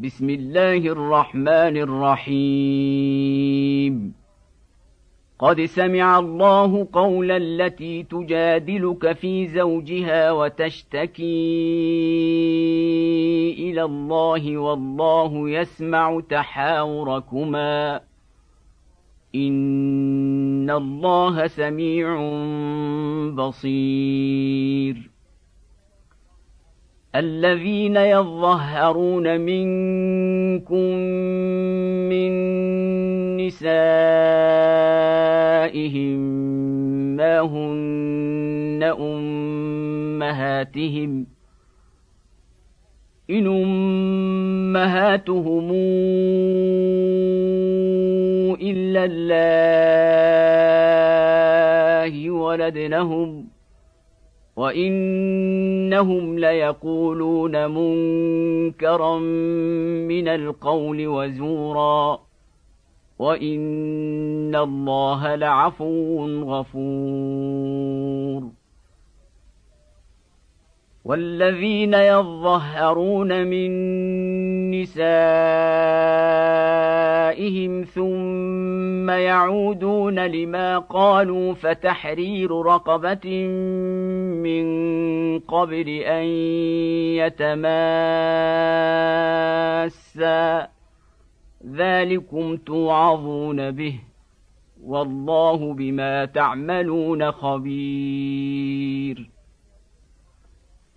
بسم الله الرحمن الرحيم. قد سمع الله قول التي تجادلك في زوجها وتشتكي إلى الله والله يسمع تحاوركما. إن الله سميع بصير. الذين يظهرون منكم من نسائهم ما هن أمهاتهم إن أمهاتهم إلا الله ولدنهم وانهم ليقولون منكرا من القول وزورا وان الله لعفو غفور والذين يظهرون من نسائهم ثم يعودون لما قالوا فتحرير رقبة من قبل أن يتماسا. ذلكم توعظون به. والله بما تعملون خبير.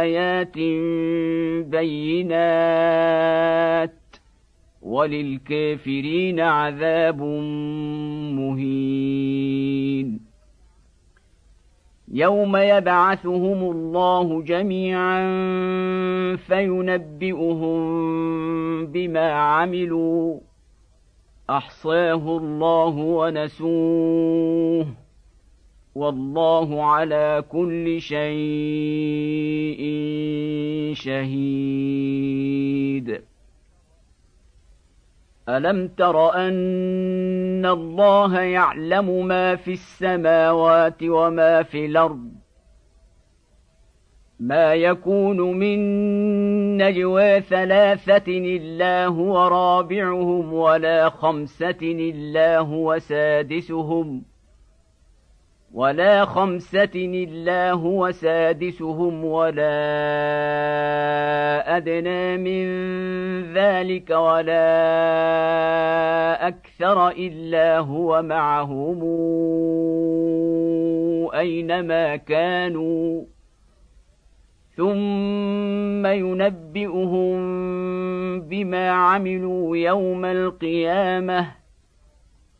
آيات بينات وللكافرين عذاب مهين. يوم يبعثهم الله جميعا فينبئهم بما عملوا. أحصاه الله ونسوه. والله على كل شيء شهيد. ألم تر أن الله يعلم ما في السماوات وما في الأرض؟ ما يكون من نجوى ثلاثة إلا هو رابعهم ولا خمسة إلا هو سادسهم. ولا خمسة إلا هو سادسهم ولا أدنى من ذلك ولا أكثر إلا هو معهم أينما كانوا ثم ينبئهم بما عملوا يوم القيامه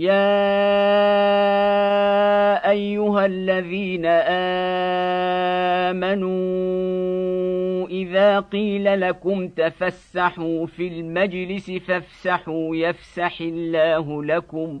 يا ايها الذين امنوا اذا قيل لكم تفسحوا في المجلس فافسحوا يفسح الله لكم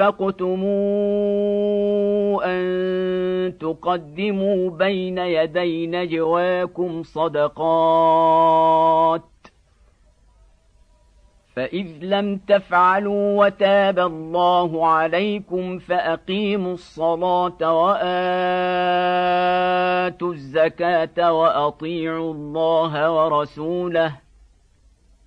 أشفقتم أن تقدموا بين يدي نجواكم صدقات فإذ لم تفعلوا وتاب الله عليكم فأقيموا الصلاة وآتوا الزكاة وأطيعوا الله ورسوله ۖ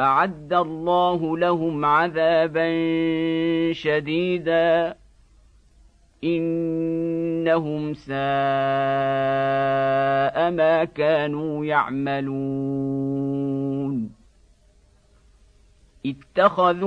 أعد الله لهم عذابا شديدا. إنهم ساء ما كانوا يعملون. اتخذوا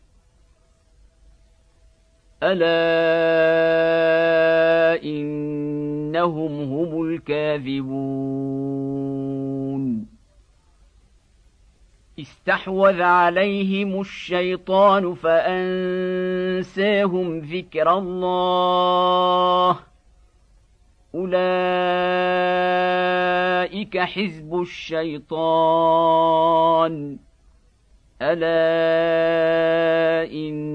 ألا إنهم هم الكاذبون. استحوذ عليهم الشيطان فأنساهم ذكر الله. أولئك حزب الشيطان. ألا إن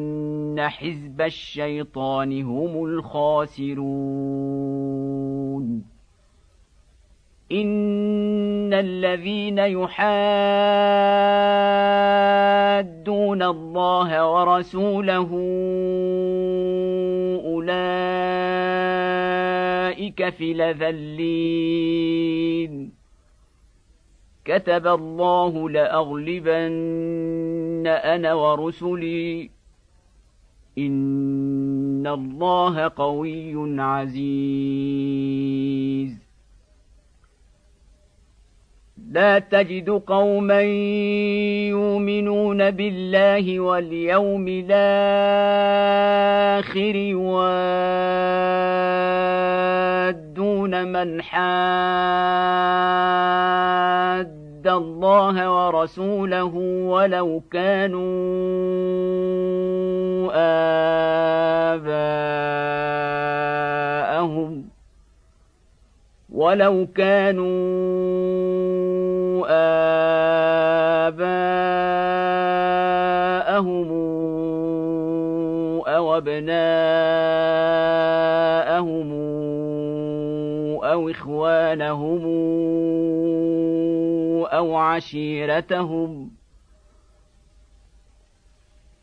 حزب الشيطان هم الخاسرون ان الذين يحادون الله ورسوله اولئك في لذلين كتب الله لاغلبن أنا ورسلي ان الله قوي عزيز. لا تجد قوما يؤمنون بالله واليوم الآخر يوادون من حاد الله ورسوله ولو كانوا آباءهم ولو كانوا آباءهم أو أبناءهم أو إخوانهم أو عشيرتهم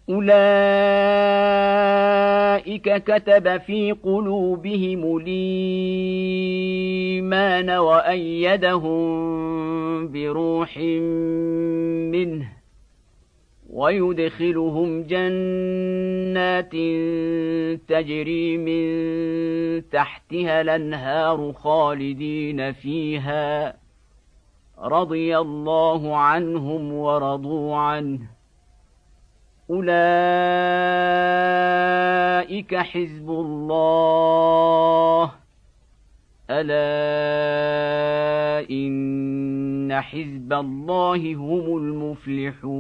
أولئك كتب في قلوبهم الإيمان وأيدهم بروح منه ويدخلهم جنات تجري من تحتها الانهار خالدين فيها رضي الله عنهم ورضوا عنه. أولئك حزب الله. ألا إن حزب الله هم المفلحون.